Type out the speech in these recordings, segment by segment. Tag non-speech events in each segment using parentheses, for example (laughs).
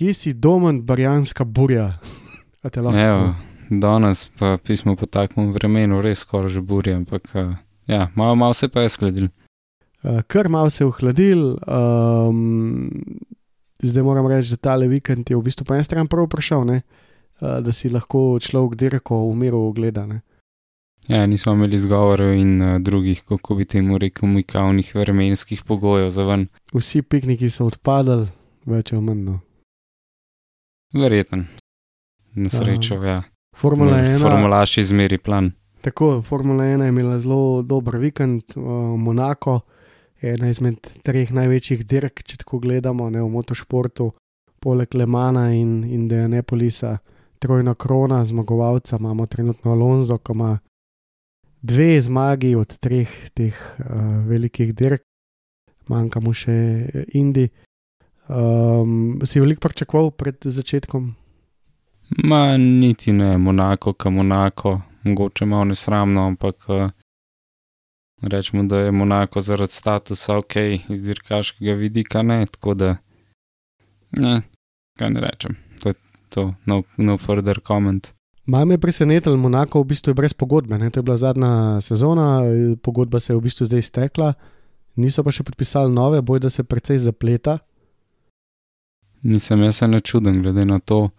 Kje si domen, barjanska burja? Evo, danes pa pismo po takem vremenu, res skoraj že burja, ampak uh, ja, malo, malo se pa je skladil. Uh, kar malo se je ohladil, um, zdaj moram reči, da tale vikend je v bistvu po eni strani prav prišel, ne? Uh, da si lahko človek dirko v miru ogleda. Ne? Ja, nismo imeli zgovorov in uh, drugih, kako bi temu rekel, mikavnih vremenskih pogojev za ven. Vsi pikniki so odpadali, več ali manj. Verjeten. Na srečo, Um, ja. Formula 1, Formulaš izmeri plan. tako, Formula 1 je imela zelo dober vikend, uh, Monako, ena izmed treh največjih dirk, če tako gledamo, ne, v motošportu, poleg Lemana in Indianapolisa, trojna krona, zmagovalca imamo trenutno Alonso, ki ima dve zmagi od treh teh uh, velikih dirk, manjka mu še Indi. Um, si veliko pričakoval pred začetkom? Ma niti ne, Monako, ka Monako, mogoče malo nesramno, ampak uh, rečemo, da je Monako zaradi statusa ok, iz dirkaškega vidika ne, tako da ne, kaj ne rečem. To je to, no, no further comment. Malo me je presenetilo, Monako v bistvu je brez pogodbe. Ne? To je bila zadnja sezona, eh, pogodba se je v bistvu zdaj iztekla, niso pa še podpisali nove, boj da se precej zapleta. Nisem jaz se ne čuden, glede na to,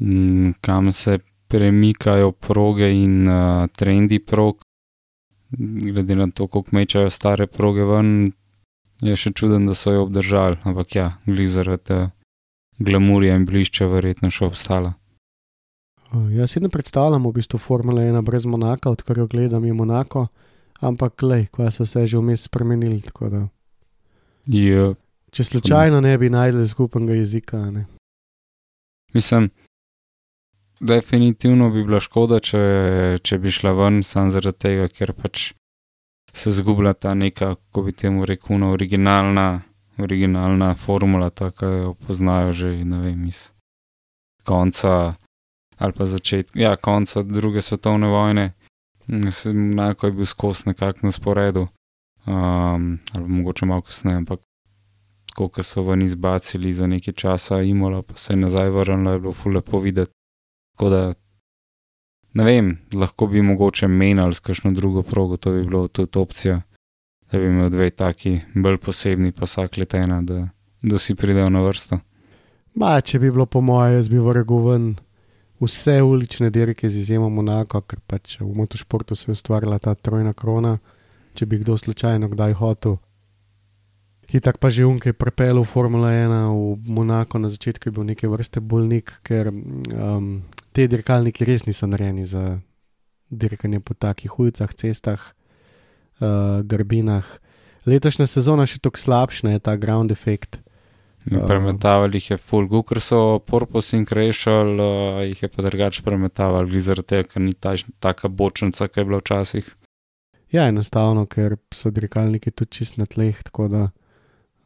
m, kam se premikajo proge in uh, trendi prog, glede na to, koliko mečajo stare proge ven, je še čuden, da so jo obdržali, ampak ja, glih zaradi uh, glamurja in blišča verjetno še obstala. Uh, Jaz si ne predstavljam v bistvu Formule 1 brez Monaka, odkar jo gledam, je Monako, ampak le, ko so se že vmes spremenili. Je, Če slučajno ne bi najdel skupnega jezika. Ne? mislim, definitivno bi bila škoda, če, če bi šla ven, samo zaradi tega, ker pač se zgublja ta neka, kako bi temu rekel, ona originalna, originalna formula, tako jo poznajo že, vem, iz konca ali pa začetka, ja, konca druge svetovne vojne. Enako je bil skos nekako na sporedu, um, ali mogoče malo kasneje, ampak ko so ven izbacili za nekaj časa, imola pa se je nazaj vrnila, je bilo ful lepo videti. Tako da, ne vem, lahko bi mogoče menjali s kakšno drugo progo, to bi bilo tudi opcija, da bi imel dve taki bolj posebni, pa vsak letena, da, da vsi pridejo na vrsto. Ma, če bi bilo po moje, jaz bi vrgel ven vse ulične dirke z izjemo Monako, ker pač v motošportu se je ustvarila ta trojna krona. Če bi kdo slučajno kdaj hotel. Hitak pa že unkaj prepel v Formula 1 v Monako na začetku je bil neke vrste bolnik, ker um, te dirkalniki res niso narejeni za dirkanje po takih ulicah, cestah, uh, grbinah. Letošnja sezona še tako slabša, je ta ground effect. Ja. Premetavali jih je full, ker so Porpos in Krešal, uh, jih je pa drugače premetavali, zaradi tega, ker ni ta, taka bočnica, ki je bila včasih. Ja, enostavno, ker so dirkalniki tudi čist na tleh, tako da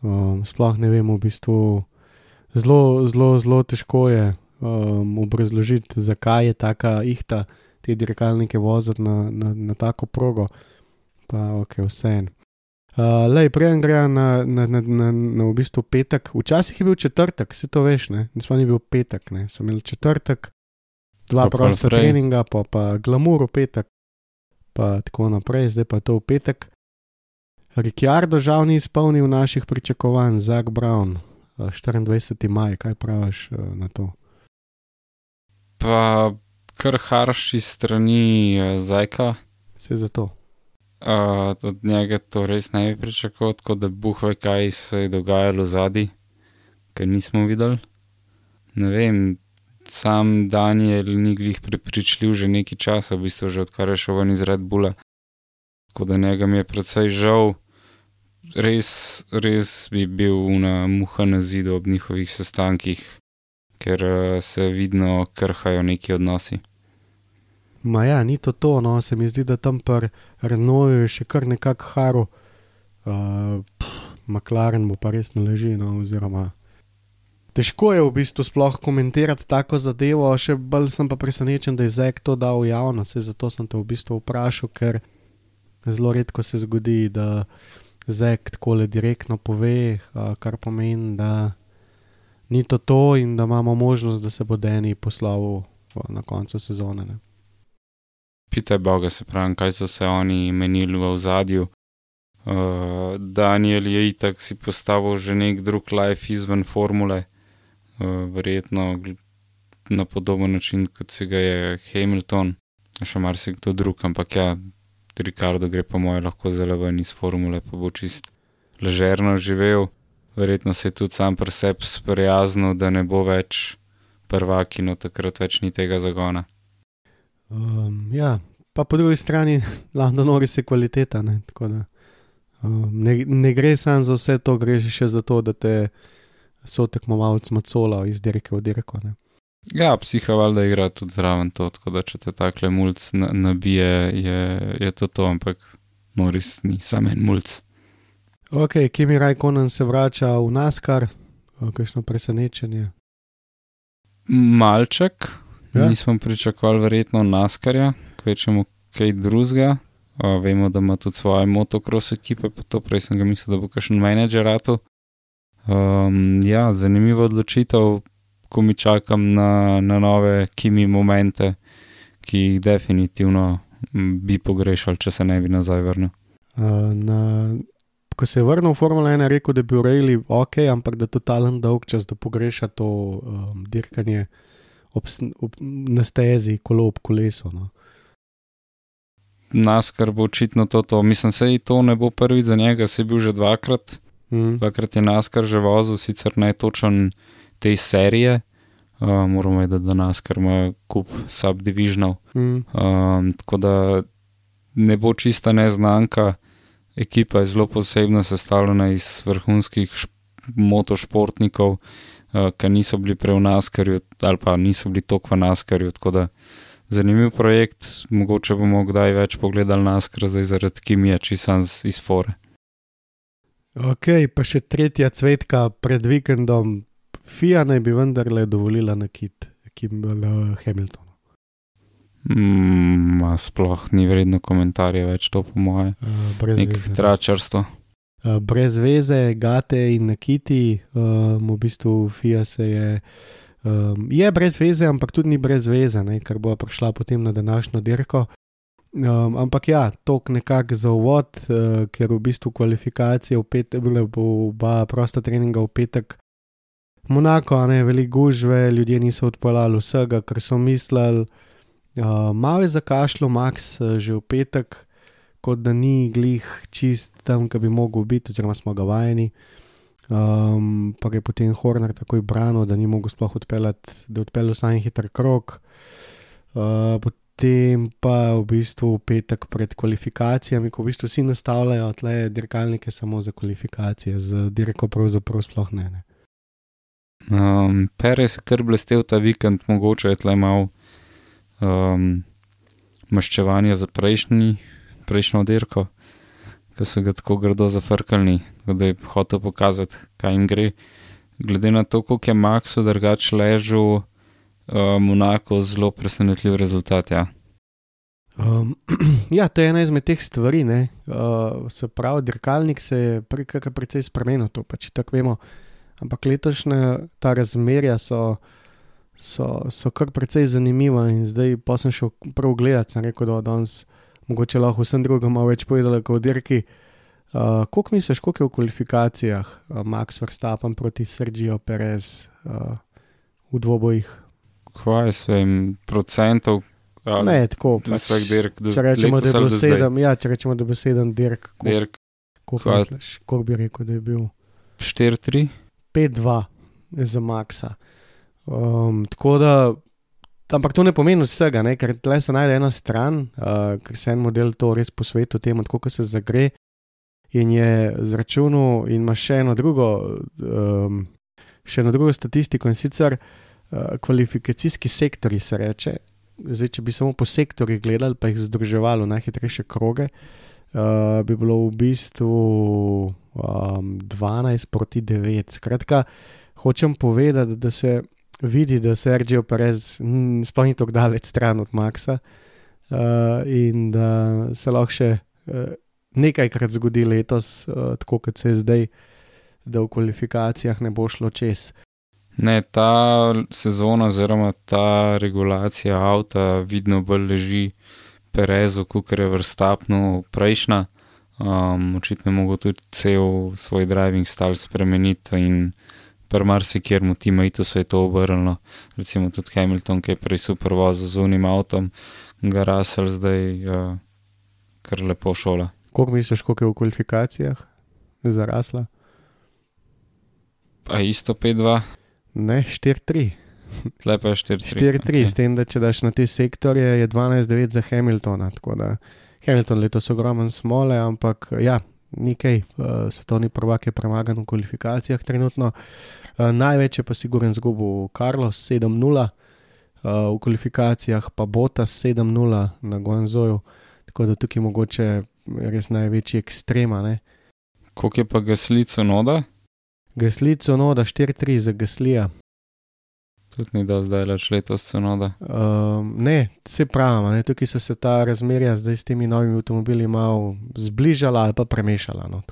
um, sploh ne vem, v bistvu zelo, zelo, zelo težko je um, obrazložiti, zakaj je taka ihta te dirkalnike voziti na, na, na tako progo. Pa ok, vse en. Uh, Lej, prej gre na, na, na, na, na v bistvu petek. Včasih je bil četrtek, se to veš, ne? Nismo ni bil petek, ne? Sem imel četrtek, dva Pa prosta treninga, pa pa glamur v petek, pa tako naprej, zdaj pa je to v petek. Ricciardo žal ni izpolnil naših pričakovanj, Zak Brown, uh, 24. maj, kaj praviš uh, na to? Pa kar harši strani uh, Zajka. Vse za to. Uh, od njega to res ne bi pričakoval, tako da buh ve, kaj se je dogajalo zadaj, ker nismo videli. Ne vem, sam Daniel ni glih prepričljiv že nekaj časa, v bistvu že odkar je šel ven iz Red Bulla. Tako da njega mi je predvsej žal. Res, res bi bil na muha na zidu ob njihovih sestankih, ker eh, se vidno krhajo neki odnosi. Ma ja, ni to to, no, se mi zdi, da tam pri Renoju je še kar nekako haro. Uh, McLaren mu pa res ne leži, no, oziroma. Težko je v bistvu sploh komentirati tako zadevo, še bolj sem pa presenečen, da je Zek to dal v javnost, zato sem te v bistvu vprašal, ker zelo redko se zgodi, da Zek tako le direktno pove, uh, kar pomeni, da ni to to in da imamo možnost, da se bo Deni poslal na koncu sezone. Ne. Pitaj Boga, se pravi, kaj so se oni menili v zadju. Uh, Daniel je itak si postavil že nek drug life izven formule, uh, verjetno na podoben način, kot si ga je Hamilton, še marsikdo drug, ampak ja, Ricardo gre po moje lahko zelo ven iz formule, pa bo čist ležerno živel. Verjetno se je tudi sam pri sebi sprijaznil, da ne bo več prvak in od takrat več ni tega zagona. Um, ja, pa po drugi strani, (laughs) London Norris je kvaliteta. Ne, da, um, ne, ne gre samo za vse to, gre še za to, da te so tekmovalci macola iz dirke v dirko. Ne. Ja, psiha valjda igra tudi zraven to, tako da če te takle mulj nabije, je, je to to, ampak Norris ni samo en mulj. Ok, Kimi Rajkonen se vrača v Naskar, kakšno presenečenje. Malček, ja. nismo pričakovali verjetno Naskarja, kvečemo kaj drugega. Vemo, da ima tudi svoje motocross ekipe, pa to prej sem ga mislil, da bo kakšen menedžer ratu. Um, ja, zanimiva odločitev, ko mi čakam na, na nove kimi momente, ki jih definitivno bi pogrešal, če se ne bi nazaj vrnil. Uh, na, ko se je vrnil v Formula 1, je rekel, da bi urejali ok, ampak da je totalen dolg čas, da pogreša to um, dirkanje ob, ob, na stezi, kolo ob kolesu. No. Nas, kar bo očitno to, to. mislim, da to ne bo prvi za njega, se je bil že dvakrat. Mm. Dvakrat je nas, kar že vozil, sicer ne točen te serije. Uh, moramo vedeti, da nas kar ima kup subdivisionov. Mm. Um, tako da ne bo čista neznanka. Ekipa je zelo posebna, sestavljena iz vrhunskih motošportnikov, uh, ki niso bili prej v Naskarju ali pa niso bili toliko v Naskarju. Tako da zanimiv projekt, mogoče bomo kdaj več pogledali Naskar, zdaj zaradi kimije, čisam iz fore. Ok, pa še tretja cvetka pred vikendom, FIA naj bi vendarle dovolila na kit, ki je bil Hamilton. Mm, sploh ni vredno komentarjev več, to po moje. Uh, Nek tračarstvo. Uh, brez veze, gate in nakiti, um, v bistvu FIA se je. Um, je brez veze, ampak tudi ni brez veze, ne, kar bo prišla potem na današnjo dirko. Um, ampak ja, tok nekako za uvod, uh, ker v bistvu kvalifikacije v petek, bo oba prosta treninga v petek Monako, ne veliko gužve, ljudje niso odpeljali vsega, kar so mislili. Uh, malo je zakašlo, Max, uh, že v petek, kot da ni glih čist tam, ki bi mogel biti, oziroma smo ga vajeni. Um, pa je potem Horner takoj branil, da ni mogel sploh odpeljati, da je odpeljal samo hiter krok. Uh, potem pa v bistvu petek pred kvalifikacijami, ko v bistvu vsi nastavljajo tle dirkalnike samo za kvalifikacije, z dirko pravzaprav sploh ne. ne. Um, Perez je kar blestev ta vikend, mogoče je tle malo um, maščevanja za prejšnji, prejšnjo dirko, ki so ga tako grdo zafrkali, da je hotel pokazati, kaj jim gre. Glede na to, koliko je Maxu drugače ležal, um, Monako zelo presenetljiv rezultat. Ja. Um, (clears throat) ja, to je ena izmed teh stvari. Uh, se pravi, dirkalnik se je precej spremenil, to pač tako vemo. Ampak letošnje ta razmerja so, so, so kar precej zanimiva in zdaj pa sem šel prav gledat, sem rekel, da danes mogoče lahko vsem drugim malo več povedal, kot dirki. Uh, Kako misliš, koliko je v kvalifikacijah uh, Max Verstappen proti Sergio Perez uh, v dvobojih? Kaj se jim procentov? Ne, tako. Pač, dirk, če rečemo, da je bilo sedem, ja, če rečemo, da je bil sedem dirk, koliko misliš, koliko bi rekel, da je bil? 4-3. 5-2 za Maxa. Um, tako da, ampak to ne pomeni vsega, ne? ker tle se najde ena stran, uh, ker se en model to res posveti temu, kako se zagre. In je zračunal, in ima še eno drugo, um, še eno drugo statistiko, in sicer uh, kvalifikacijski sektori se reče. Zdaj, če bi samo po sektorjih gledali, pa jih združevali v najhitrejše kroge, uh, bi bilo v bistvu um, 12 proti 9. Skratka, hočem povedati, da se vidi, da se Sergio Perez sploh ni tako daleč stran od Maxa uh, in da se lahko še. Uh, nekajkrat zgodi letos, uh, tako kot se je zdaj, da v kvalifikacijah ne bo šlo čez. Ne, ta sezona oziroma ta regulacija avta vidno bolj leži Perezu, kot je vrstapno prejšnja. Um, očitno je mogel tudi cel svoj driving style spremeniti in pri marsikjer mu tima itu se je to obrnilo. Recimo tudi Hamilton, ki je prej super vozil z unim avtom, ga Russell zdaj uh, kar lepo šola. Koliko misliš, koliko je v kvalifikacijah zarasla? Pa isto 5-2. Ne, 4-3. (laughs) Lepo je 4-3. 4-3, okay. s tem, da če daš na te sektorje, je 12-9 za Hamiltona. Hamilton letos ogromen smole, ampak ja, nekaj, uh, svetovni prvak je premagan v kvalifikacijah trenutno. Uh, največ je pa siguren zgubo Carlos 7-0, uh, v kvalifikacijah pa Bota 7-0 na Guanzoju. Tako da tukaj mogoče res največji ekstrema. Koliko je pa gaslico noda? Gaslico noda 4-3 za gaslija. Tudi ni da zdaj leč letos sonoda. Um, ne, se pravi, tukaj so se ta razmerja zdaj s temi novimi avtomobili malo zbližala ali pa premešala. No,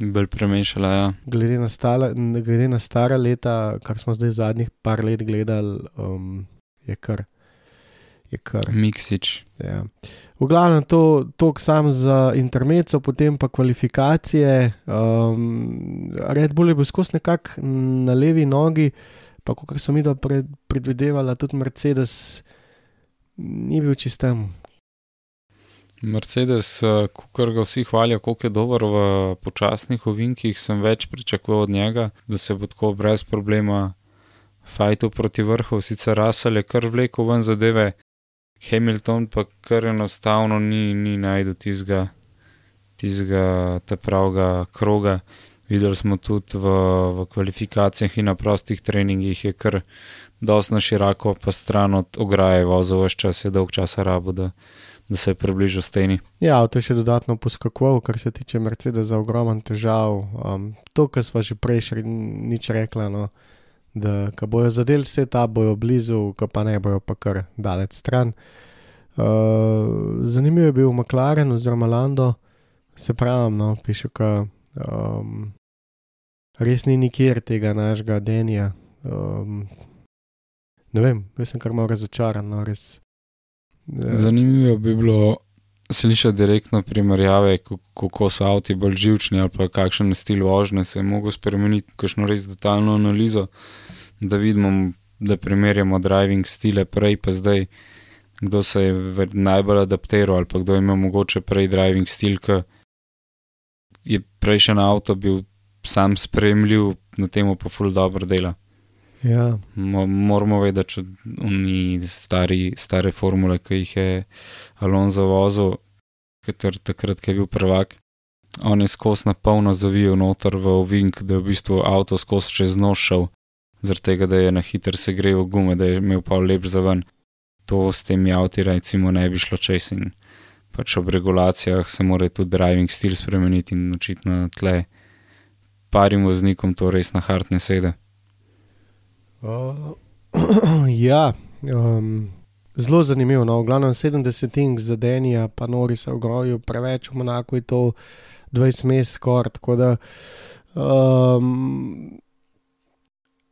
Bolj premešala, ja. Glede na, stala, glede na stara leta, kar smo zdaj zadnjih par let gledali, um, je kar je kar. Miksič. Ja. V glavnem to, to sam za intermezzo, potem pa kvalifikacije. Um, Red Bull je bil skozi nekako na levi nogi, pa kot so mi pred, predvidevali, tudi Mercedes ni bil čistem. Mercedes, eh, kar ga vsi hvalijo, koliko je dober v počasnih ovinkih, sem več pričakoval od njega, da se bo tako brez problema fajtu proti vrhu. Sicer Russell je kar vlekel ven zadeve, Hamilton pa kar enostavno ni, ni najdel tistega, tistega te pravega kroga. Videli smo tudi v, v kvalifikacijah in na prostih treningih, je kar dosti široko, pa stran od ograje vozil, vse čas je dolg časa rabo, da, da se je približal steni. Ja, to je še dodatno poskakoval, kar se tiče Mercedes, za ogromen težav. Um, to, kar smo že prej še nič rekli. No da ko bojo zadeli vse ta, bojo blizu, ko pa ne bojo pa kar daleč stran. Uh, zanimiv je bil McLaren oziroma Lando, se pravi, no, piše, da um, res ni nikjer tega našega denja. Um, ne vem, jaz sem kar malo razočaran. No, res, uh, Zanimivo bi bilo slišati direktno primerjave, kako so avtomobili bolj živčni ali pa kakšen stil vožnje se je mogel spremeniti, kakšno res detaljno analizo, da vidimo, da primerjamo driving stile prej pa zdaj, kdo se je najbolj adaptiral ali pa kdo ima mogoče prej driving stil, ki je prejšnji avto bil sam spremljiv, na tem pa ful dobro dela. Ja. Moramo vedeti, da ni stari, stare formule, ki jih je Alonso vozil, ker takrat je bil prvak. On je skozi na polno zavijal noter v ovink, da je v bistvu avto skozi čez nož šel, zaradi tega, da je na hiter se greval gume, da je imel pa lep za ven. To s temi avti, recimo, ne bi šlo čez in pač ob regulacijah se mora tudi driving stil spremeniti in očitno tle parim voznikom to res na hartne sede. Uh, (clears throat) ja, um, zelo zanimivo. No. V glavnem 70 ing za Denija, pa nori se v groju, preveč v Monaku je to 20 mes skoraj. Tako da. Um,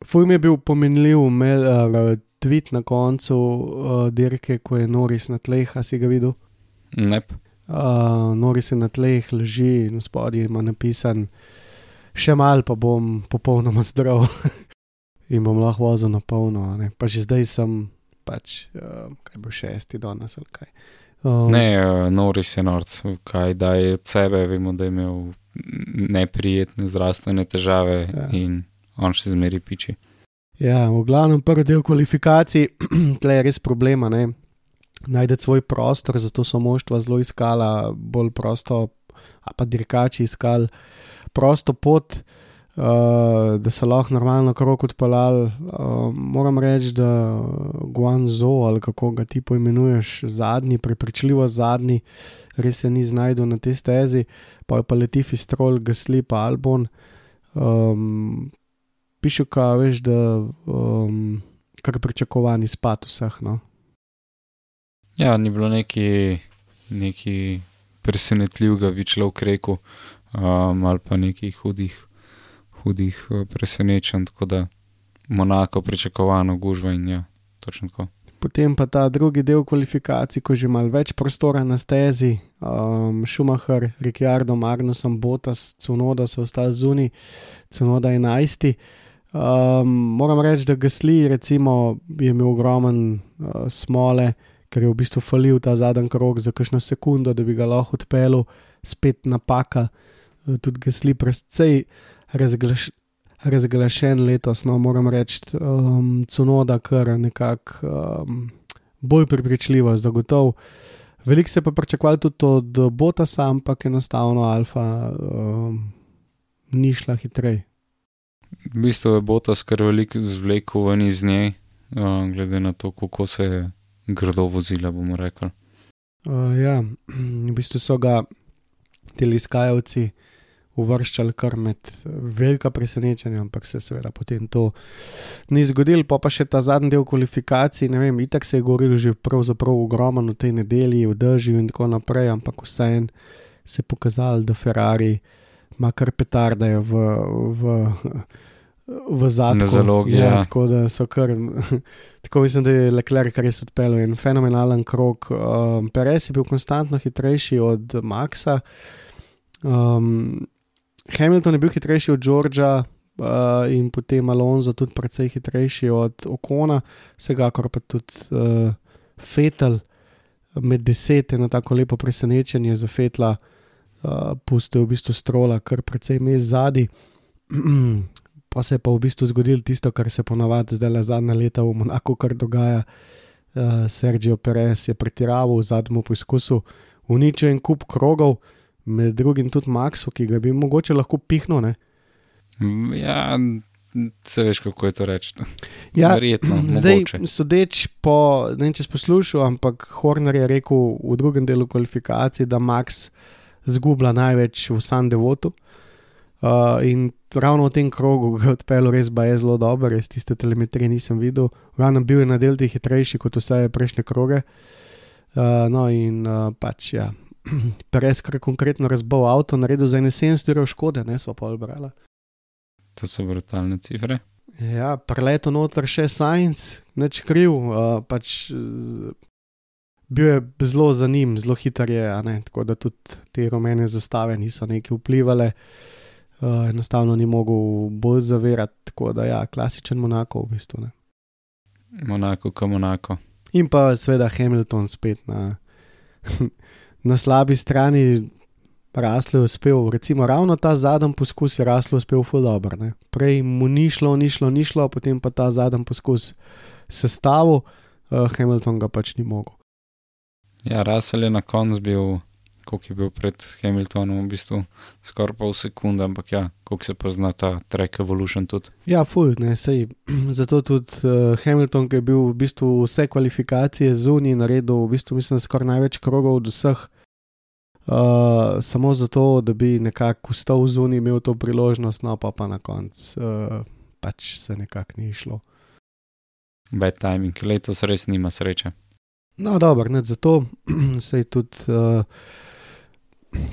Fujm je bil pomenljiv, imel uh, tweet na koncu uh, dirke, ko je Noris na tleh, a si ga videl? Ne. Uh, Noris je na tleh, leži in spodaj ima napisan, še mal pa bom popolnoma zdrav. (laughs) in bom lahko vozil na polno. Ne. Pa že zdaj sem, pač, uh, kaj bo šesti danes ali kaj. Um, ne, uh, Noris je norc, kaj da je od sebe, vemo, da je imel neprijetne zdravstvene težave ja. in on še zmeri piči. Ja, v glavnem prvi del kvalifikacij, (clears throat) tle je res problema, ne. Najde svoj prostor, zato so moštva zelo iskala bolj prosto, a pa dirkači iskali prosto pot, uh, da so lahko normalno krok odpeljali. Uh, moram reči, da Guangzhou ali kako ga ti poimenuješ, zadnji, prepričljivo zadnji, res se ni znašel na tej stezi, pa je pa Letifi strol, Gasli pa Albon. Um, piše, ka, veš, da um, kar pričakovani spad vseh. No? Ja, ni bilo neki, neki presenetljivega, vičlo v kreku, um, ali pa nekih hudih, hudih uh, presenečenj, tako da Monako pričakovano gužva in ja, točno tako. Potem pa ta drugi del kvalifikacij, ko že malo več prostora na stezi, um, Schumacher, Ricciardo, Magnusom, Botas, Cunoda so ostali zunaj, Cunoda 11. Um, moram reči, da Gasli recimo, je imel ogromen uh, smole, ker je v bistvu falil ta zadnji krok za kakšno sekundo, da bi ga lahko odpeljal, spet napaka. Uh, tudi Gasli precej razglaš, razglašen letos, no moram reči, um, Cunoda kar nekako um, bolj prepričljivo, zagotovo. Veliko se pa pričakovalo tudi od Botasa, ampak enostavno Alfa um, ni šla hitreje. V bistvu je Botas kar veliko zvlekel ven iz nje, uh, glede na to, kako se je grdo vozila, bomo rekli. Uh, ja, (clears throat) v bistvu so ga teliskajalci uvrščali kar med velika presenečenja, ampak se seveda potem to ni zgodilo. Pa pa še ta zadnji del kvalifikacij, ne vem, itak se je govorilo že pravzaprav ogromno v tej nedelji, v držju in tako naprej, ampak vseeno se je pokazalo, da Ferrari ima kar petarde v. v V zadnjem zalogi. Ja, Ja. tako da so kar. (laughs) Tako mislim, da je Leclerc res odpeljal en fenomenalen krok. Um, Perez je bil konstantno hitrejši od Maxa. Um, Hamilton je bil hitrejši od Georgea uh, in potem Alonso tudi precej hitrejši od Okona, vsekakor pa tudi uh, Fetel med deset je na tako lepo presenečenje za Fetla, uh, pustil v bistvu strola, kar precej mest zadnji. (clears throat) pa se je pa v bistvu zgodilo tisto, kar se ponavadi zdaj le zadnja leta v Monaku, kar dogaja. Uh, Sergio Perez je pretiraval v zadnjem poskusu, uničil en kup krogov, med drugim tudi Maxu, ki ga bi mogoče lahko pihnil. Ne? Mm, Ja, se veš, kako je to reči. Ja, Verjetno, (clears throat) Zdaj, mogoče. sodeč po, ne vem, če si poslušal, ampak Horner je rekel v drugem delu kvalifikacij, da Max zgublja največ v Sandevotu. Uh, in ravno v tem krogu ga je odpeljal res ba je zelo dober, jaz tiste telemetrije nisem videl. Ravno bil je na delti hitrejši kot vse prejšnje kroge. Uh, no in uh, pač ja, (clears throat) Perez kar konkretno razbil avto, naredil za 70 ur škode, ne so pa odbrali. To so brutalne cifre. Ja, preleto noter še Science, neč kriv, uh, pač z, bil je zelo za njim, zelo hiter je, ne, tako da tudi te rumene zastave niso neki vplivali, uh, enostavno ni mogel bolj zavirati, tako da ja, klasičen Monako v bistvu. Ne. Monako, kot Monako. In pa seveda Hamilton spet na, (laughs) na slabi strani. Raslo je uspel, recimo ravno ta zadnji poskus je raslo uspel ful dobro. ne. Prej mu ni šlo, ni šlo, ni šlo, potem pa ta zadnji poskus sestavil, uh, Hamilton ga pač ni mogel. Ja, Russell je na koncu bil, koliko je bil pred Hamiltonom, v bistvu skoraj pol sekunde, ampak ja, koliko se pozna ta track evolution tudi. Ja, ful, ne, sej. (clears throat) Zato tudi uh, Hamilton, ki je bil v bistvu vse kvalifikacije zunaj, naredil v bistvu, mislim, skoraj največ krogov od vseh. Uh, samo zato, da bi nekako vstal zunaj, imel to priložnost, no pa, pa na koncu uh, pač se nekako ni šlo. Bad timing, letos res nima sreče. No, dobro, ne, zato (clears throat) se tudi uh,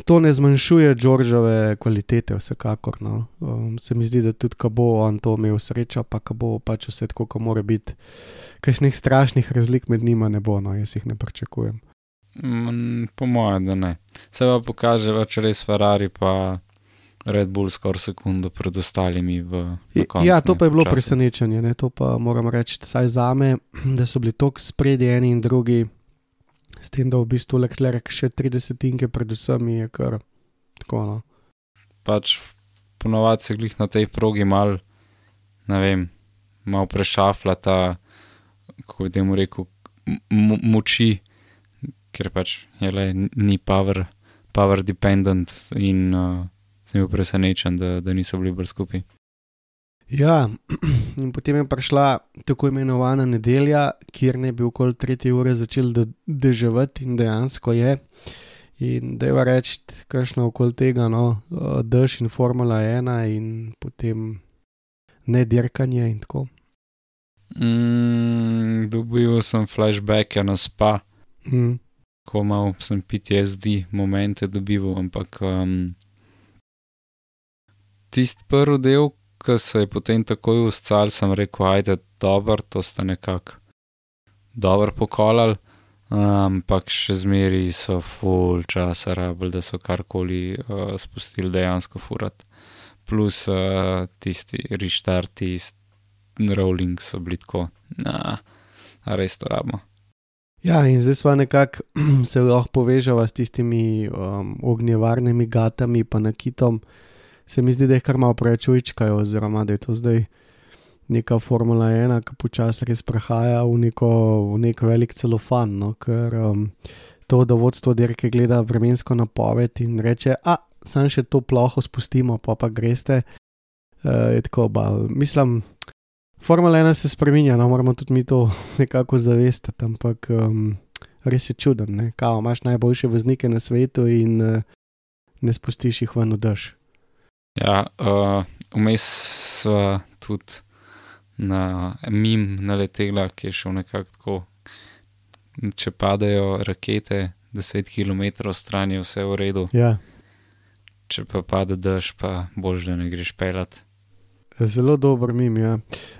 to ne zmanjšuje Džoržove kvalitete, vsekakor. No. Um, se mi zdi, da tudi, ko bo on to imel srečo, pa ko bo pač vse tako, kot mora biti, kakšnih strašnih razlik med njima ne bo, no, jaz jih ne pričakujem. Mm, po mojem, da ne. Se pa pokaže več res Ferrari, pa Red Bull skoraj sekundo pred ostalimi v na koncu, Ja, to pa je bilo času. presenečenje, ne? to pa moram reči, vsaj za me, da so bili tako spredi eni in drugi, s tem, da v bistvu Leclerc še 30 tinke pred vsemi je kar tako. No. Pač ponovadi se glih na tej progi mal, ne vem, malo prešafla ta, kako bi temu rekel, moči, ker pač je le ni power, power dependent in uh, sem bil presenečen, da, da niso bili bolj skupaj. Ja, (clears throat) in potem je prišla tako imenovana nedelja, kjer ne bi okoli 3 ure začel de deževati in dejansko je. In da je reči, kakšno okoli tega, no, dež in Formula 1 in potem ne dirkanje in tako. Mm, dobil sem flashbacke na spa, Mm. ko mal sem PTSD momente dobival, ampak um, tisti prvi del, ki se je potem takoj uscal, sem rekel, ajde, dobro, to ste nekako dobro pokolali, ampak še zmeri so full časa rabili, da so karkoli uh, spustili dejansko furat. Plus uh, tisti reštarti, rolling so bili tako, na, a res to rabimo. Ja, in zdaj smo nekako (clears throat) se lahko povežava s tistimi um, ognjevarnimi gatami, pa nakitom. Se mi zdi, da jih kar malo preveč učkajo, oziroma da je to zdaj neka Formula 1, ki počasi res prehaja v neko, v nek velik celofan. No? Ker um, to, da vodstvo dirke gleda vremensko napoved in reče, a sam še to ploho spustimo, pa pa greste. Uh, je tako, ba, mislim. Formula 1 se spremenja, no moramo tudi mi to (laughs) nekako zavestiti, ampak um, res je čuden. Ne? Kao, imaš najboljše voznike na svetu in uh, ne spustiš jih ven v dež. Ja, uh, vmes sva tudi na mim naletela, ki je šel nekako tako. Če padajo rakete 10 km stran, je vse v redu. Ja. Če pa pade dež, pa bož, da ne greš pelat. Zelo dober mim. Ja.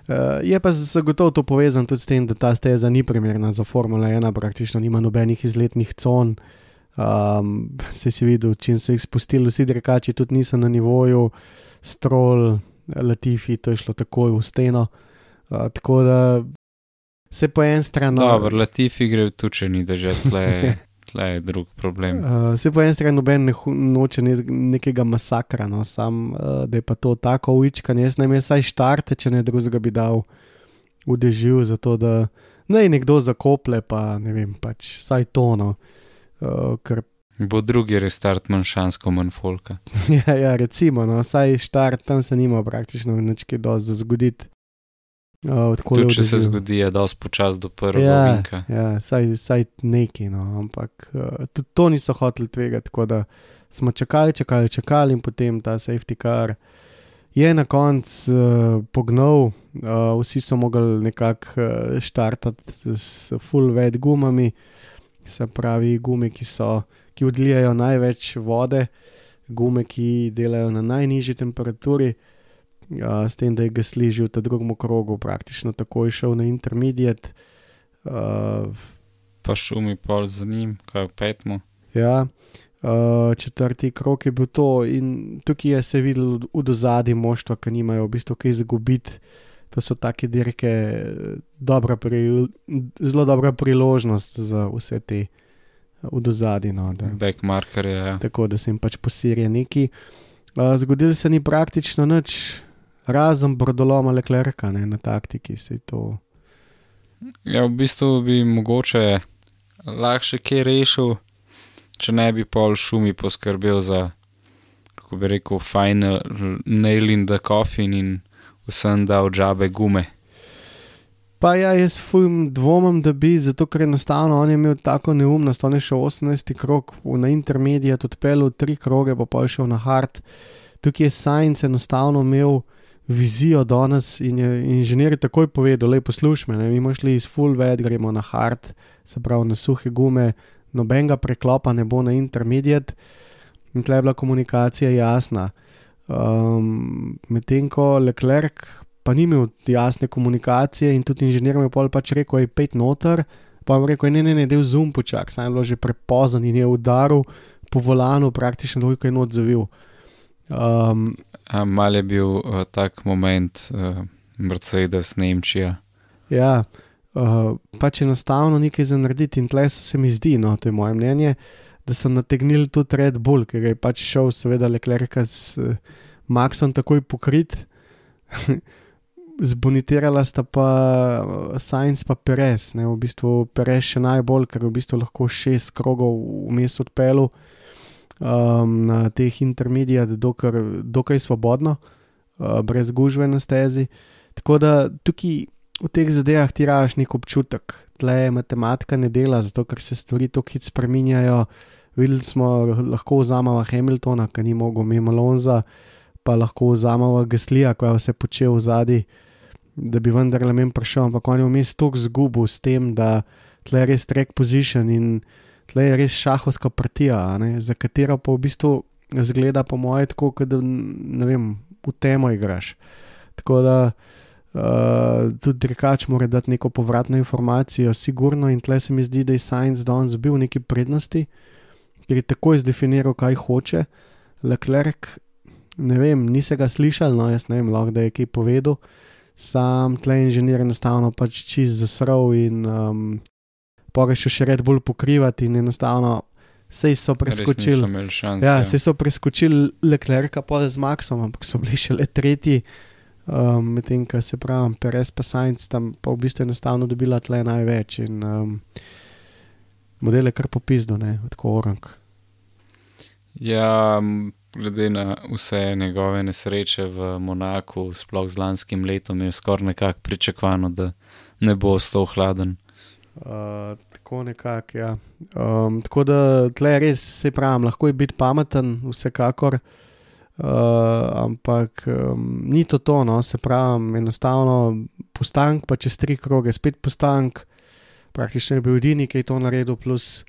Uh, je pa zagotovo to povezano tudi s tem, da ta steza ni primerna za Formula 1, praktično nima nobenih izletnih con. Um, se si videl, čim so jih spustili, vsi drekači tudi niso na nivoju, strol, latifi, to je šlo takoj v steno. Uh, tako da se po en strani. Dobro, latifi gre tu, če ni držati, tle, (laughs) tle je drug problem. Uh, se po en strani noben ne noče ne, nekega masakra, no, sam, uh, da je pa to tako uičkanje. Jaz ne vem, saj štarte, če ne drugega bi dal v dežju, zato da naj nekdo zakople, pa ne vem, pač saj tono. Uh, ker Bo drugi restart manj šans, ko manj folka. (laughs) ja, ja, recimo, no, saj štart tam se nima praktično nič kaj dosti za zgoditi. Uh, Tudi če se zgodi, je dosti počas do prvega Ja, vinka. ja saj, saj neki, no, ampak uh, tudi to niso hoteli tvegati, tako da smo čakali, čakali, čakali in potem ta safety car je na koncu uh, pognal, uh, vsi so mogli nekako uh, štartati s full wet gumami, se pravi gume, ki so, ki odlijajo največ vode, gume, ki delajo na najnižji temperaturi. Uh, s tem, da je gasli že v tem drugem krogu, praktično takoj šel na intermediate. Uh, Pa šumi pol za njim, kaj v petmu. ja, uh, četrti krok je bil to, in tukaj je se videl v dozadi moštva, ki nimajo v bistvu kaj izgubiti. To so take dirke, dobra pri, zelo dobra priložnost za vse te eh, v dozadi. No, Backmarker je. Ja. tako da se jim pač posirje neki. Uh, zgodilo se ni praktično nič, razen brodoloma Leclerca ne, na taktiki. To. ja, v bistvu bi mogoče lahko kaj rešil, če ne bi pol šumi poskrbel za, kako bi rekel, final nail in the coffin in vsem dal džabe gume. Pa ja, jaz fujim dvomim, da bi, zato ker enostavno on je imel tako neumnost, on je šel 18 krog v- na intermedijat, odpeljal tri kroge, pa pa je šel na hard. Tukaj je Science enostavno imel vizijo danes in je inženir takoj povedal, le poslušaj me, ne, mi bomo šli iz full wet, gremo na hard, se pravi na suhe gume, nobenega preklopa ne bo na intermedijat in tle je bila komunikacija jasna. Um, Medtem ko Leclerc pa ni imel jasne komunikacije in tudi inženir mi je pol pač rekel, je pet noter, pa mu rekel, ne, ne, ne, del zoom počak, saj je bilo že prepozen in je udaril po volanu, praktično dolgo je not zavil. Um, Mal je bil uh, tak moment uh, Mercedes Nemčija. ja, uh, pač enostavno nekaj za narediti in tle se mi zdi, no, to je moje mnenje, da so nategnili tudi Red Bull, ker je pač šel, seveda, Leclerc s uh, Maxom takoj pokrit. (laughs) zbonitirala sta pa uh, Science pa Perez. Ne, v bistvu Perez še najbolj, ker je v bistvu lahko šest krogov vmes odpelu um, na teh intermedijat, dokaj, dokaj svobodno, uh, brez gužve na stezi. Tako da tukaj v teh zadevah ti raš nek občutek, tle matematika ne dela, zato ker se stvari tako hitro spreminjajo. Videli smo, lahko vzamemo Hamiltona, ki ni mogel mimo Lonza, pa lahko vzamemo Gaslija, ko je vse počel zadnji, da bi vendarle meni prišel, ampak on je vmes tako zgubil s tem, da tle je res track position in tle je res šahovska partija, za katero pa v bistvu zgleda, po mojem, tako, da ne vem, v temo igraš. Tako da. Uh, tudi rekač mora dati neko povratno informacijo, sigurno, in tle se mi zdi, da je Science danes bil neki prednosti, ker je takoj zdefiniral, kaj hoče. Leclerc, ne vem, nisi ga slišal, no jaz ne vem, lahko da je kaj povedal, sam tle inženir enostavno pač čist zasrl in um, pogrešil še red bolj pokrivati in enostavno. Sej so preskočili. Ja, sej so preskočili Leclerca pod Maxom, ampak so bili še le tretji um, medtem ko se pravi, Perez pa Science tam pa v bistvu enostavno dobila tle največ in um, modele kar popisdo, ne, tako orang. Ja, glede na vse njegove nesreče v Monaku, sploh z lanskim letom, je skoraj nekako pričakovano, da ne bo ostal hladen. Uh, tako nekako, ja. Um, tako da tle res se pravi, lahko je biti pameten, vsekakor. Uh, ampak um, ni to to, no, se pravi, enostavno postank, pa čez tri kroge, spet postank, praktično je bil edini, ki je to naredil, plus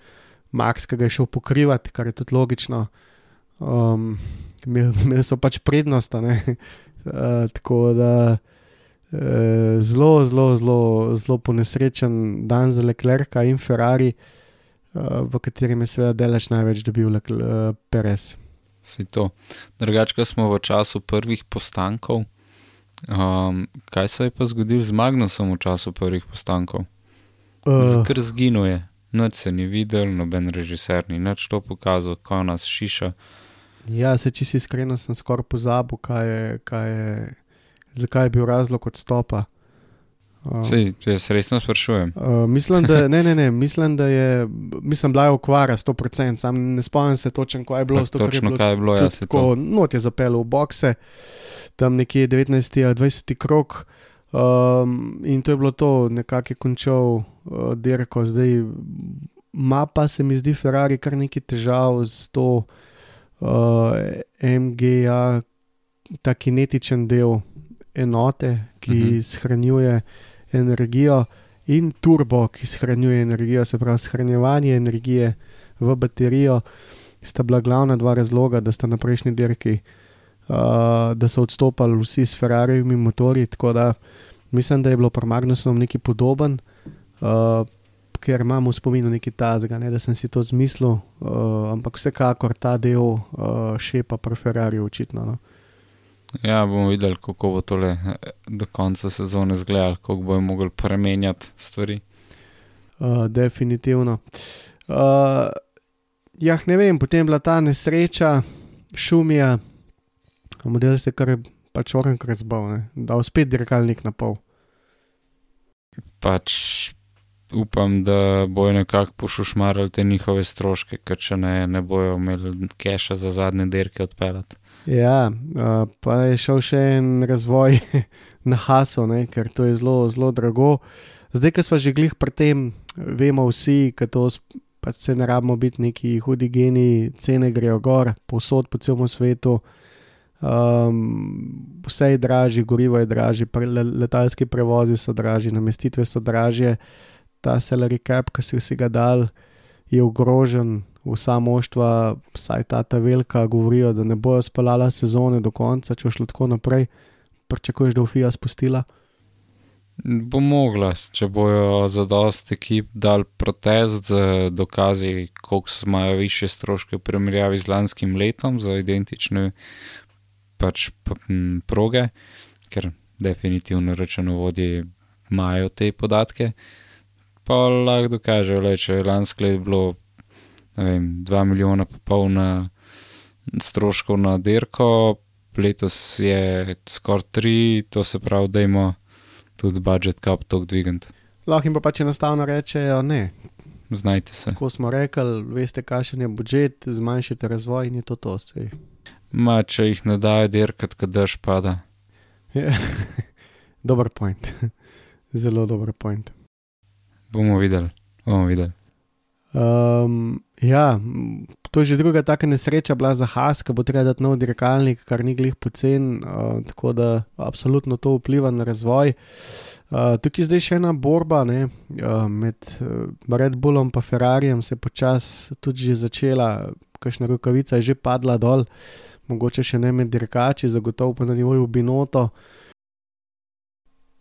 Max, ki ga je šel pokrivati, kar je tudi logično. Um, Imeli so pač prednost, uh, (laughs) tako da uh, zelo, zelo, zelo, zelo ponesrečen dan za Leclerca in Ferrari, uh, v katerem je seveda delač največ dobil uh, Perez. Si to. Drugače, smo v času prvih postankov. Um, kaj se je pa zgodilo z Magnusom v času prvih postankov? Uh. Skr zginuje, noč se ni videl, noben režiser ni več to pokazal, ko nas šiša. Ja, se če si iskren, sem skoraj pozabil, kaj je, kaj je, zakaj je bil razlog odstopa. Sej, jaz resno sprašujem. Uh, mislim, da, ne, ne, ne, mislim, da je mislim, bila je okvara 100%, sam ne spomnim se točno, kaj je bilo. Tak, točno, je bilo, kaj je bilo, jaz se tako. Not je zapeljal v bokse, tam nekje 19. ali 20. krok. Um, in to je bilo to, nekako je končal uh, dirko. Zdaj, mapa se mi zdi Ferrari kar nekaj težav z to uh, MGA, ta kinetičen del enote, ki uh mhm. -huh. shranjuje energijo, in turbo, ki shranjuje energijo, se pravi, shranjevanje energije v baterijo, sta bila glavna dva razloga, da sta na prejšnji dirki, uh, da so odstopali vsi s Ferrarijevimi motorji. Tako da mislim, da je bilo pri Magnusom nekaj podoben. Uh, Ker imamo v spominu nekaj tazga, ne, da sem si to zmislil, uh, ampak vsekakor ta del uh, šepa pri Ferrari, očitno. No. Ja, bomo videli, kako bo tole eh, do konca sezone izgledalo, kako bojo mogli premenjati stvari. Uh, definitivno. Uh, ja, ne vem, potem je bila ta nesreča, šumija, model se kar pač oren razbal, da bo spet dirkalnik na pol. Pač upam, da bojo nekako pošušmarali te njihove stroške, ker če ne, ne bojo imeli keša za zadnje dirke odpeljati. Ja, pa je šel še en razvoj (laughs) na Haso, ne, ker to je zelo, zelo drago. Zdaj, ko smo že glih pri tem, vemo vsi, da to pač se ne rabimo biti neki hudi geni, cene grejo gor, posod po celem svetu. Um, vse je dražje, gorivo je dražje, letalski prevozi so dražji, namestitve so dražje. Ta salary cap, ki si vsi ga dal, je ogrožen, vsa moštva, vsaj ta ta velika, govorijo, da ne bojo spalala sezone do konca, če šlo tako naprej. Pričakuješ, da bo FIA spustila? Bo mogla, če bojo za dosti ekip dal protest z dokazi, koliko imajo više stroške v primerjavi z lanskim letom za identične pač, proge, ker definitivno računovodje imajo te podatke. Pa lahko dokažejo, da če je lansko leto bilo vem, 2 milijona pa pol na stroškov na dirko, letos je skoraj tri, to se pravi, da ima tudi budžet kap tok dvigant. Lahko jim pa pač enostavno rečejo, ne, Znajte se. Ko smo rekli, veste, kakšen je budžet, zmanjšite razvoj in je to to. Sej. Ma, če jih ne dajo dirkat, kad dež pada. (laughs) dober point. (laughs) Zelo dober point. Bomo videli, bomo videli. Um, ja, to je že druga taka nesreča bila za Has, ki bo treba dati nov dirkalnik, kar ni glih pocen, uh, tako da absolutno to vpliva na razvoj. Uh, tukaj je zdaj še ena borba ne, uh, med uh, Red Bullom in Ferrarijem, se je počasi tudi že začela, kakšna rokavica je že padla dol, mogoče še ne med dirkači, zagotovo pa na nivoju Binoto.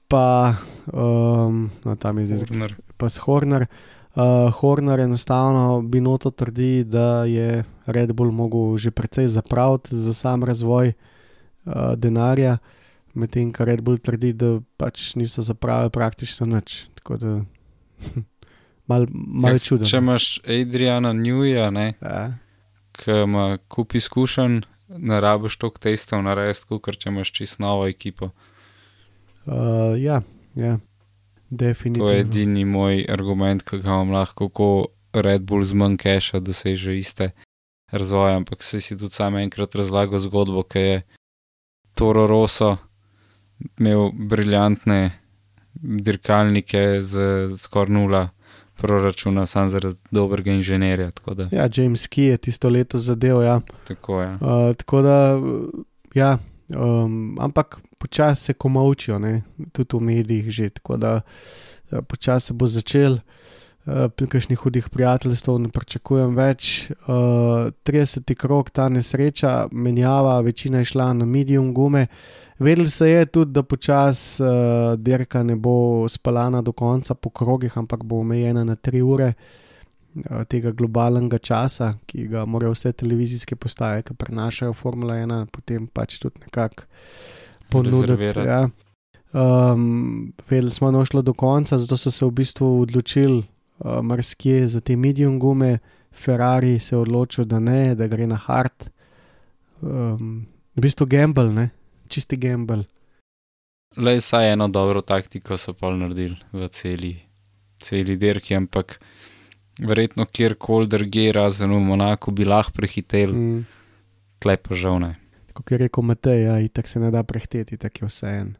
Pa, um, no, tam je zdaj Horner. Pa s Horner. Uh, Horner enostavno Binoto trdi, da je Red Bull mogel že precej zapraviti za sam razvoj uh, denarja, medtem ko Red Bull trdi, da pač niso zapravili praktično nič. Tako da (laughs) malo mal Ja, čudno. Če imaš Adriana Newja, ne, Ja. ki ima kup izkušenj, ne rabiš toliko testov narediti, kot če imaš čisto novo ekipo. Uh, ja, ja, To definitivno. je edini moj argument, ki ga imam lahko, kako Red Bull z manj keša doseže iste razvoje. Ampak se si tudi sam enkrat razlagal zgodbo, ki je Toro Rosso imel briljantne dirkalnike z skoraj nula proračuna, sam zaradi dobrega inženirja. Ja, James Key je tisto leto zadev. Ja. tako je. Uh, tako da, ja, um, ampak počasi se komaučijo, ne? tudi v medijih že. Tako da uh, počasi bo začel, uh, pri kakšnih hudih prijateljstvih ne pričakujem več. Uh, 30. krok, ta nesreča, menjava, večina je šla na medium gume. Vedeli se je tudi, da počasi uh, dirka ne bo spalana do konca po krogih, ampak bo omejena na 3 ure uh, tega globalnega časa, ki ga morajo vse televizijske postaje, ki prenašajo Formula 1, potem pač tudi nekako ponuditi. Ja. Um, vedeli smo, da je šlo do konca, zato so se v bistvu odločili uh, marsikje za te medium gume, Ferrari se je odločil, da ne, da gre na hard. Um, v bistvu gamble, ne? čisti gamble. Le saj eno dobro taktiko so pa naredili v celi, celi dirki, ampak verjetno kjerkoli drugje, razen v Monaku, bi lahko prehitel, Mm. tle pa žal ne. Kot je rekel Matej, ja, itak se ne da prehteti, tako je vse en.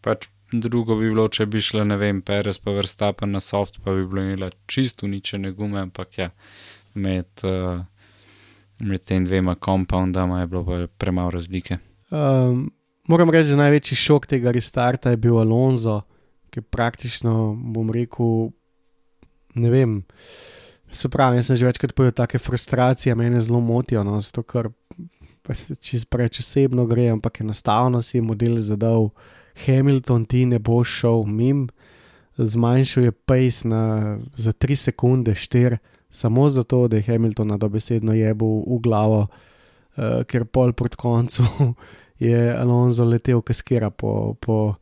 Pač drugo bi bilo, če bi šlo, ne vem, Perez pa vrstapen na soft, pa bi bilo imela čisto uničene gume, ampak ja, med, uh, med tem dvema compoundama je bilo pa premalo razlike. Um, moram reči, da največji šok tega restarta je bil Alonso, ki praktično, bom rekel, ne vem. Se pravi, jaz sem že večkrat povedal, take frustracije me zelo motijo, no, zato ker čez preveč osebno gre, ampak enostavno si je model zadal Hamilton, ti ne boš šel mim, zmanjšal je pace na, za 3 sekunde, 4, samo zato, da je Hamilton dobesedno jebel v glavo, uh, ker pol proti koncu (laughs) je Alonso letel kaskera po, po,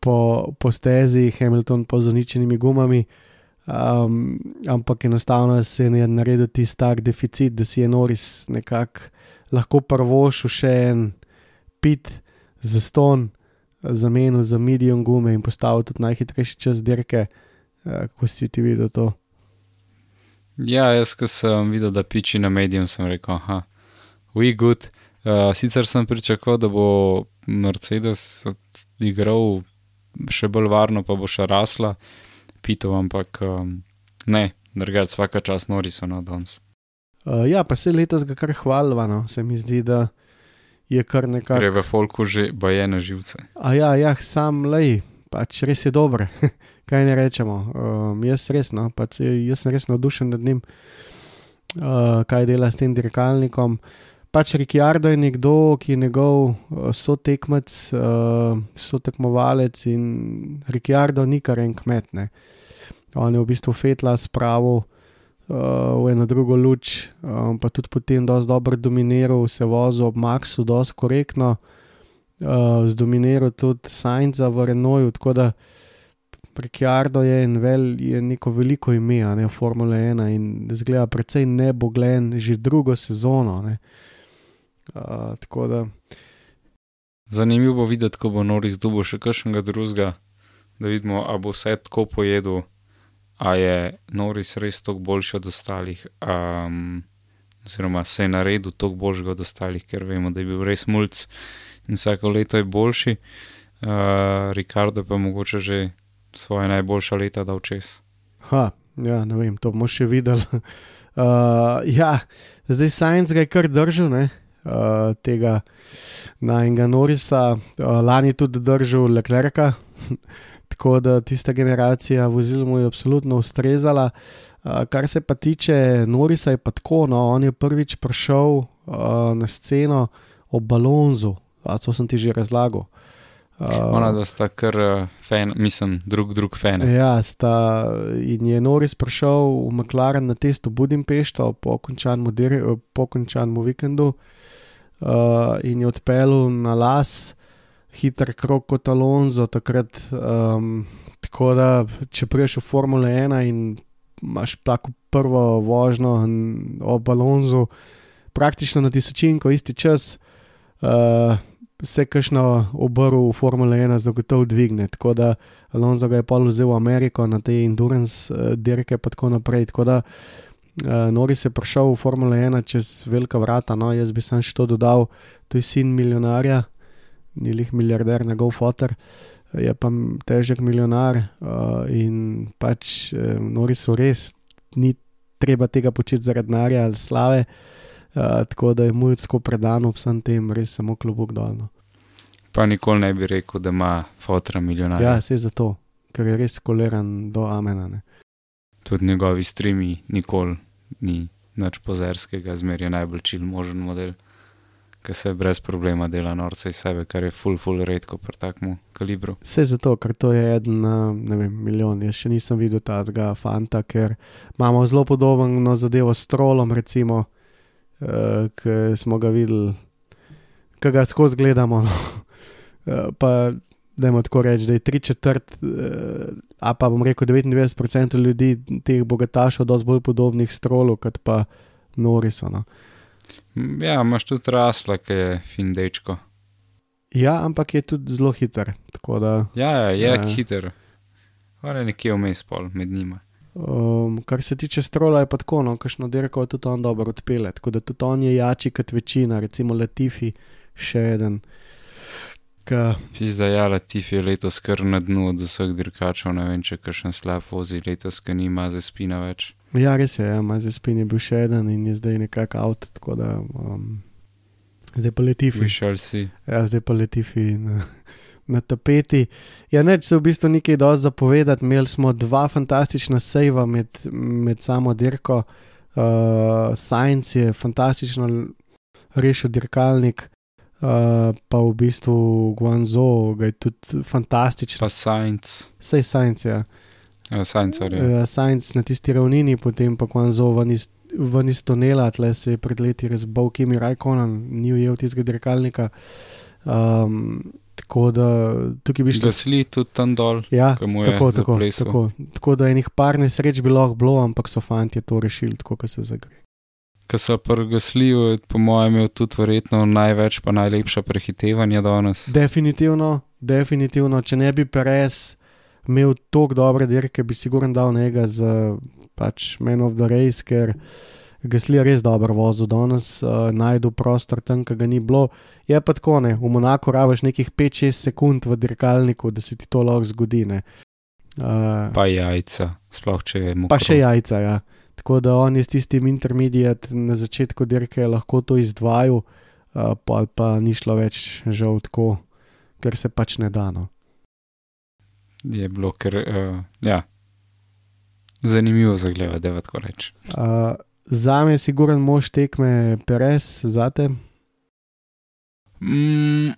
po, po stezi, Hamilton pa z uničenimi gumami. Um, ampak enostavno se je naredil tisti tak deficit, da si je Noris nekako lahko prvošil še en pit za ston, zamenil za medium gume in postavil tudi najhitrejši čas dirke. Uh, kako si ti videl to? Ja, jaz, ko sem videl, da piči na medijum, sem rekel, aha, we good. Uh, sicer sem pričakoval, da bo Mercedes igral še bolj varno, pa bo še rasla, pitov, ampak um, ne, drugače vsaka čas noriso na danes. Uh, ja, pa se letos ga kar hvalvano, se mi zdi, da je kar nekako. Gre v folku že bajene živce. A ja, ja, sam lej, pač res je dober, (laughs) kaj ne rečemo. Um, jaz res, no, pač jaz sem res navdušen nad njim, uh, kaj dela s tem dirkalnikom. Pač Ricciardo je nekdo, ki je njegov uh, sotekmec, uh, sotekmovalec in Ricciardo ni kar en kmet. Ne. On je v bistvu fetla spravo uh, v eno drugo luč, um, pa tudi potem dosti dobro dominiral, se vozil ob Maxu, dosti korektno uh, zdominiral tudi Sainza v Renoju, tako da Ricciardo je, vel, je neko veliko ime, ne Formule 1 in zgleda precej neboglen že drugo sezono. Ne. Uh, tako da, Zanimivo bo videti, ko bo Noris dubo še kakšnega drugega, da vidimo, a bo vse tako pojedel, a je Noris res toliko boljši od ostalih, um, oziroma se je naredil toliko boljšega od ostalih, ker vemo, da je bil res mulj in vsako leto je boljši. Uh, Ricardo pa mogoče že svoje najboljša leta dal čez. ha, ja, ne vem, to bomo še videli. (laughs) Uh, ja, zdaj Sajnc ga je kar držal, ne, uh, tega najnega Norisa, uh, lani tudi držal Leclerca, (laughs) tako da tista generacija vozil mu je absolutno ustrezala. Uh, kar se pa tiče Norisa, je pa tako, no, on je prvič prišel uh, na sceno ob Balonzu, a to sem ti že razlagal. Uh, Ona, da sta kar uh, fan, mislim, drug, drug fan. Ja, sta, in je Noris prišel v McLaren na testu Budimpešto po končanem, po končanem vikendu uh, in je odpeljal na las, hiter krok kot Alonso, takrat. Um, tako da, če priješ v Formule 1 in imaš tako prvo vožnjo ob Alonso, praktično na tisočinko, isti čas. Uh, Se kakšno obrv v Formule 1 zagotovo dvigne, tako da Alonso ga je pol vzel v Ameriko na te endurance uh, dirke, pa tako naprej. Tako da uh, Noris je prišel v Formule 1 čez velika vrata, no jaz bi sam še to dodal, to je sin milijonarja, ni lih milijarder, njegov fotor, je pa težek milijonar uh, in pač uh, Norisu res ni treba tega početi zaradi denarja ali slave. Uh, tako da je mu tako predano vsem tem, res samo klobuk dolno. Pa nikoli ne bi rekel, da ima fotra milijonarja. Ja, se zato, ker je res koleran do amena. Ne. Tudi njegovi streami nikoli ni nič pozerskega, zmer je najbolj čil možen model, ki se brez problema dela norce iz sebe, kar je full, full redko pri takmu kalibru. Vse zato, ker to je en na ne vem, milijon. Jaz še nisem videl tazga fanta, ker imamo zelo podobno zadevo s trolom, recimo, uh, ki smo ga videli, ki ga skozi gledamo. No. Uh, (laughs) pa Dajmo tako reči, da je tri četrt, uh, a pa bom rekel 99% ljudi, teh bogatašov, dosti bolj podobnih strolu, kot pa Noriso. No. Ja, imaš tudi rasla, ki je fin dečko. Ja, ampak je tudi zelo hiter. Da, Ja, ja, je ja. hiter. On je nekje vmes pol med njima. um, kar se tiče strola, je pa tako, no, kakšno dirko je tudi on dobro odpele. Tako da tudi on je jači kot večina, recimo Latifi, še eden. Ka, Pizda, ja, Latif je letos kar na dnu od vseh dirkačev, ne vem, če kakšen slab vozi letos, ki nima za spina več. ja, res je, ja, Mazej Spin je bil še eden in je zdaj nekako avt, tako da um, zdaj pa Latifi. Višal si. Ja, zdaj pa Latifi na, (laughs) na tapeti. Ja, neč se v bistvu nekaj dosti zapovedati. Imeli smo dva fantastična sejva med, med samo dirko. Uh, Science je fantastično rešil dirkalnik, uh, pa v bistvu Guangzhou ga je tudi fantastično. Pa Science, Sej Science, ja. uh, Science, ali Uh, Science na tisti ravnini, potem pa Guangzhou ven iz, ven iz tunela, tle se je pred leti razbal Kimi Rajkonan, ni ujel tistega dirkalnika. Um, tako da tukaj bi šlo. Gasli tudi tam dol, Ja, tako, tako, zaplesal. tako, tako da enih par nesreč bi lahko bilo, ampak so fanti to rešili, tako kot se zagre. Ko so prgasli, po mojem, imel tudi verjetno največ, pa najlepša prehitevanja danes. Definitivno, definitivno, če ne bi Perez imel tako dobre dirke, bi sigurno dal njega za pač Man of the Race, ker Gasli je res dobro vozil danes, uh, najdu prostor tam, ki ga ni bilo. Je pa tako, ne, v Monaku rabiš nekih 5-6 sekund v dirkalniku, da se ti to lahko zgodi. Ne. Uh, Pa jajca, sploh če je mu. Pa še jajca, ja. Tako da on je s tistim intermediat na začetku dirke lahko to izdvajal, uh, pa, pa ni šlo več žal tako, ker se pač ne da. No. Je bilo, ker, uh, ja, zanimivo za gledati, da tako reč. Uh, za me je siguren mož tekme Perez, zate. Mm,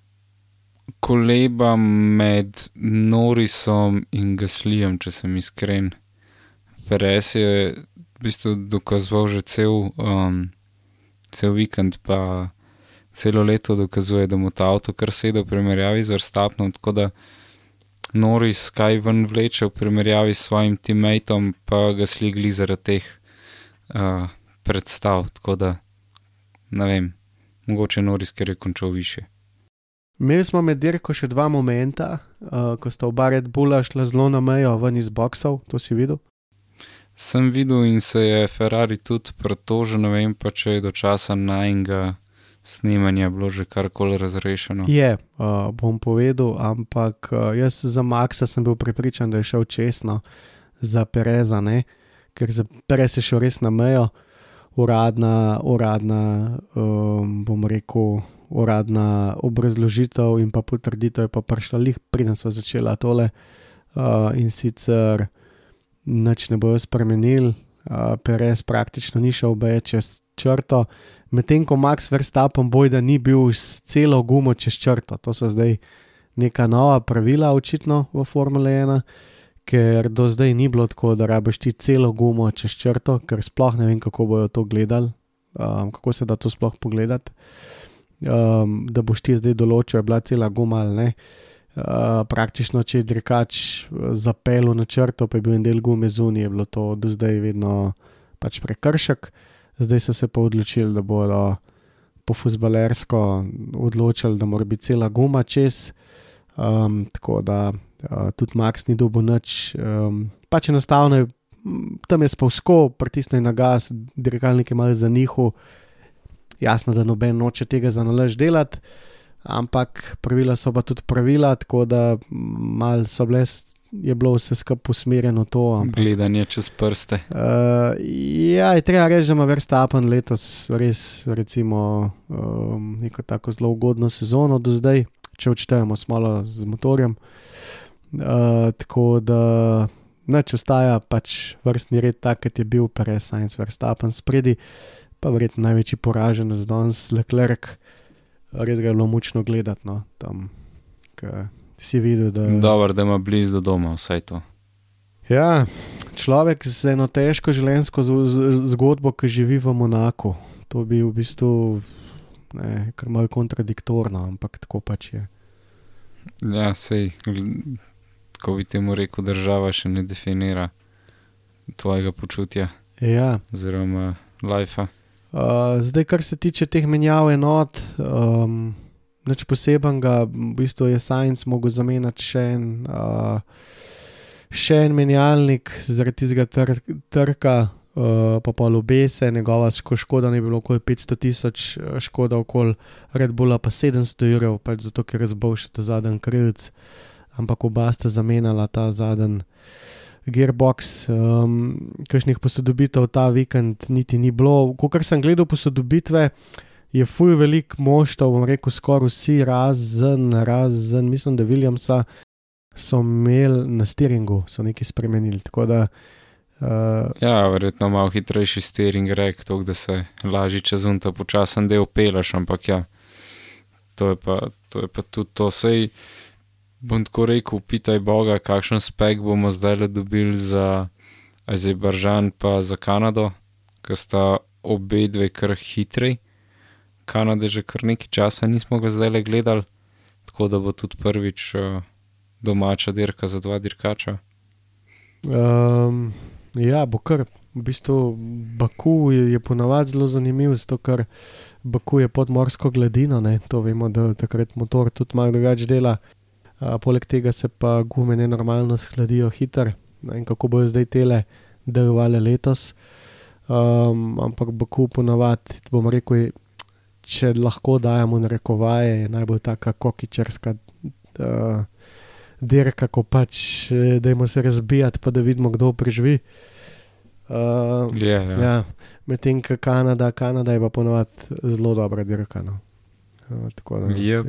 koleba med Norisom in Gaslijem, če sem iskren. Perez je v bistvu dokazoval že cel, um, cel vikend, pa celo leto dokazuje, da mu ta avto kar sedi v primerjavi z Verstapnom, tako da Noris kaj ven vleče v primerjavi s svojim teammatom, pa ga sligli zaradi teh uh, predstav, tako da ne vem. mogoče Noris, ker je končal više. Imeli smo med dirko še dva momenta, uh, ko sta oba Red Bulla šla zelo na mejo ven iz boksov, to si videl. Sem videl in se je Ferrari tudi pretožil, ne vem pa, če je do časa najnega snemanja bilo že karkoli razrešeno. Je, uh, bom povedal, ampak uh, jaz za Maxa sem bil prepričan, da je šel čestno za Pereza, ne? ker za Perez je šel res na mejo, uradna, uradna um, bom rekel, uradna obrazložitev in pa potrditev je pa prišla lih, preden smo začeli tole uh, in sicer nič ne bojo spremenili, uh, Perez praktično ni šel obe čez črto, medtem ko Max Verstappen bojda ni bil s celo gumo čez črto. To so zdaj neka nova pravila, očitno v Formule 1, ker do zdaj ni bilo tako, da rabiš ti celo gumo čez črto, ker sploh ne vem, kako bojo to gledali, um, kako se da to sploh pogledati. Um, da boš ti zdaj določil, je bila cela guma ali ne. Uh, praktično, če je drekač zapeljal na črto, pa je bil en del gume zunaj, je bilo to do zdaj vedno pač prekršek. Zdaj so se pa odločili, da bodo po fusbalersko odločili, da mora biti cela guma čez. Um, tako da uh, tudi Max ni dobil noč, um, pač enostavno je tam je spolsko, pritisnil na gas, dirkalnik je malo za njihu. Jasno, da noben noče tega za nalaž delati, ampak pravila so pa tudi pravila, tako da mal so bile je bilo vse skupaj usmerjeno v to. Ampak, Gledanje čez prste. Uh, ja, je treba reči, da ima Verstappen letos res, recimo, um, neko tako zelo ugodno sezono do zdaj, če odštejemo smalo z motorjem. Uh, tako da neč ostaja pač vrstni red, tak, kot je bil prej Science Verstappen spredi, pa verjetno največji poražen z danes Leclerc. Res ga je bilo mučno gledati, no, tam, si videl, da je. Dobro, da ima blizu do doma, vsaj to. Ja, človek z eno težko življenjsko zgodbo, ki živi v Monaku. To bi v bistvu ne, kar malo kontradiktorno, ampak tako pač je. Ja, sej, ko bi temu rekel, država še ne definira tvojega počutja. Ja. Oziroma, life. Uh, zdaj, kar se tiče teh menjav enot. Um, nič posebenega, v bistvu je Science mogel zamenjati še en, uh, še en menjalnik zaradi tega tr trka, uh, pa pa lubese, njegova škoda ne bi bilo okoli 500 tisoč, škoda okoli Red Bulla pa 700 evrov, pač zato ker razbol še ta zadnji krilc, ampak oba sta zamenjala ta zadnji. Gearbox, um, kakšnih posodobitev ta vikend niti ni bilo. Ko sem gledal posodobitve, uh, je fuj velik moštov, bom rekel, skoraj vsi, razen, razen, mislim, da Williamsa so imeli na steeringu, so nekaj spremenili. Da, uh, ja, verjetno malo hitrejši steering rek, to, da se lažje čez unta počasen del pelaš, ampak ja, to je pa, to je pa tudi to. Sej, bom tako rekel, pitaj Boga, kakšen spek bomo zdaj le dobili za Azerbajdžan pa za Kanado, ker sta obe dve kar hitrej. Kanade že kar nekaj časa nismo ga zdaj le gledali, tako da bo tudi prvič uh, domača dirka za dva dirkača. Um, ja, bo kar. V bistvu Baku je, je ponavadi zelo zanimiv, zato ker Baku je pod morsko gladino, ne? to vemo, da takrat motor tudi malo drugače dela. A, poleg tega se pa gume nenormalno shladijo hitro. In kako bojo zdaj tele delovale letos. Um, ampak Baku ponavadi, bom rekel, če lahko dajemo na rekovaje, je najbolj taka kokičarska uh, dirka, ko pač eh, dajmo se razbijati, pa da vidimo, kdo preživi. Uh, yeah, yeah. ja. Medtem ko Kanada, Kanada je pa ponovadi zelo dobra dirka. No. Tako da, yep.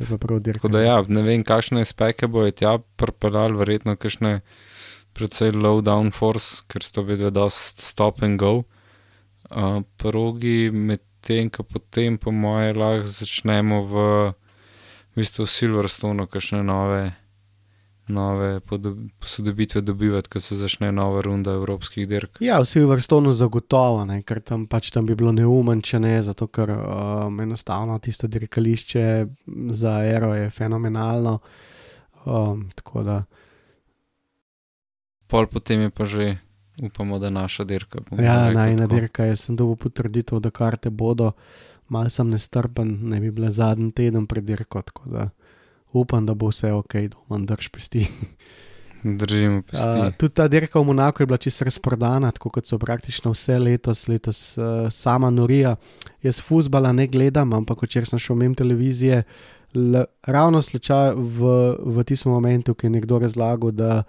tako da ja, ne vem, kakšne speke bojo tja pripeljali, verjetno kakšne predvsej low down force, ker so vedno dost stop and go. Uh, progi med tem, ko potem, po moje, lahko začnemo v, v bistvu Silverstone, kakšne nove, nove posodobitve dobivati, ko se začne nova runda evropskih dirk. Ja, v Silverstone zagotovo, ne, ker tam pač tam bi bilo neumen, če ne, zato ker um, enostavno tisto dirkališče za aero je fenomenalno. Um, tako da. Pol potem je pa že upamo, da naša dirka. Ja, najna dirka je, sem dobil potrditev, da karte bodo. Mal sem nestrpen, ne bi bila zadnji teden pred dirko, tako da upam, da bo vse ok, doma drž pesti. (laughs) Držimo pesti. Uh, tudi ta dirka v Monaku je bila čisto razprodana, tako kot so praktično vse letos, letos uh, sama norija. Jaz fusbala ne gledam, ampak včeraj sem šel mem televizije, l, ravno slučaj v, v tistem momentu, ki je nekdo razlagal, da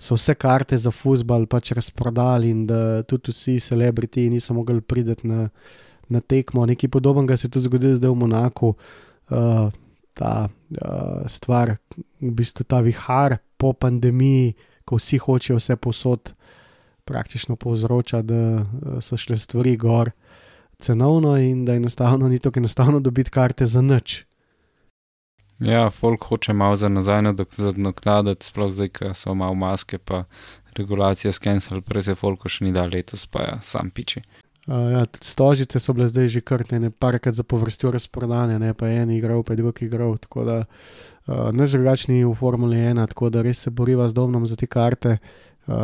so vse karte za fusbal pač razprodali in da tudi vsi celebriti niso mogli priti na, na tekmo. Nekaj podobnega se je tudi zgodilo zdaj v Monaku. Uh, ta uh, stvar, v bistvu ta vihar po pandemiji, ko vsi hočejo vse posod, praktično povzroča, da uh, so šle stvari gor cenovno in da enostavno ni tako enostavno dobiti karte za nič. Ja, folk hoče malo za nazaj nadoknaditi, sploh zdaj, ko so malo maske, pa regulacije skenirali, prej se folk še ni dal letos, pa ja, sam piči. Uh, ja, tudi stožice so bile zdaj že krtene, parkrat za povrstjo razprodane, ne pa en igral, pa drugi igral. Tako da uh, ne drugačni v Formuli 1, tako da res se boriva z domnom za te karte. Uh,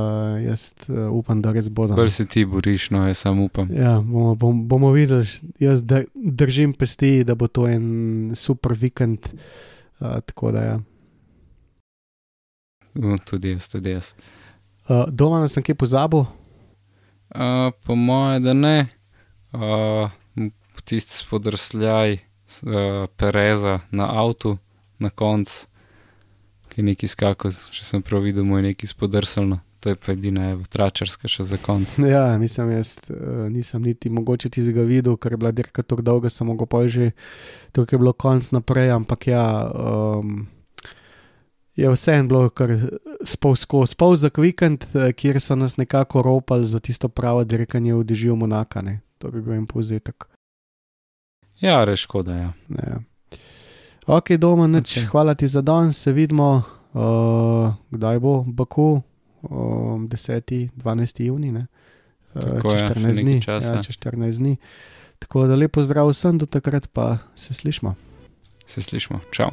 jaz uh, upam, da res bodo. Bolj se ti boriš, no, jaz samo upam. Ja, bomo, bom, bomo videli, jaz držim pesti, da bo to en super vikend. Uh, tako da ja. Uh, tudi jaz, tudi jaz. Uh, doma sem kaj pozabil. Uh, po mojem, da ne. Uh, tisti spodrsljaj uh, Pereza na avtu, na koncu, ki je neki skakal, če sem prav videl, mu je neki spodrsalno. To je pa edina, je tračarska še za konec. (laughs) Ja, nisem jaz, uh, nisem niti mogoče ti zga videl, ker je bila dirka tako dolga, sem mogel pa že, tukaj je bilo konc naprej, ampak ja. Um, je vseeno bilo kar spolsko, spol za vikend, eh, kjer so nas nekako ropali za tisto pravo dirkanje v Dižijo Monaka. Ne? To bi bil en povzetek. Ja, reš škoda. Ja. Ja. Ok, doma, neč, okay. hvala ti za dan, se vidimo, uh, kdaj bo Baku, um, 10. 12. juni, ne? Tako, čez 14 ja, dni. Ja, čez 14 dni. Tako da lepo zdrav vsem, do takrat pa se slišmo. Se slišmo, čau.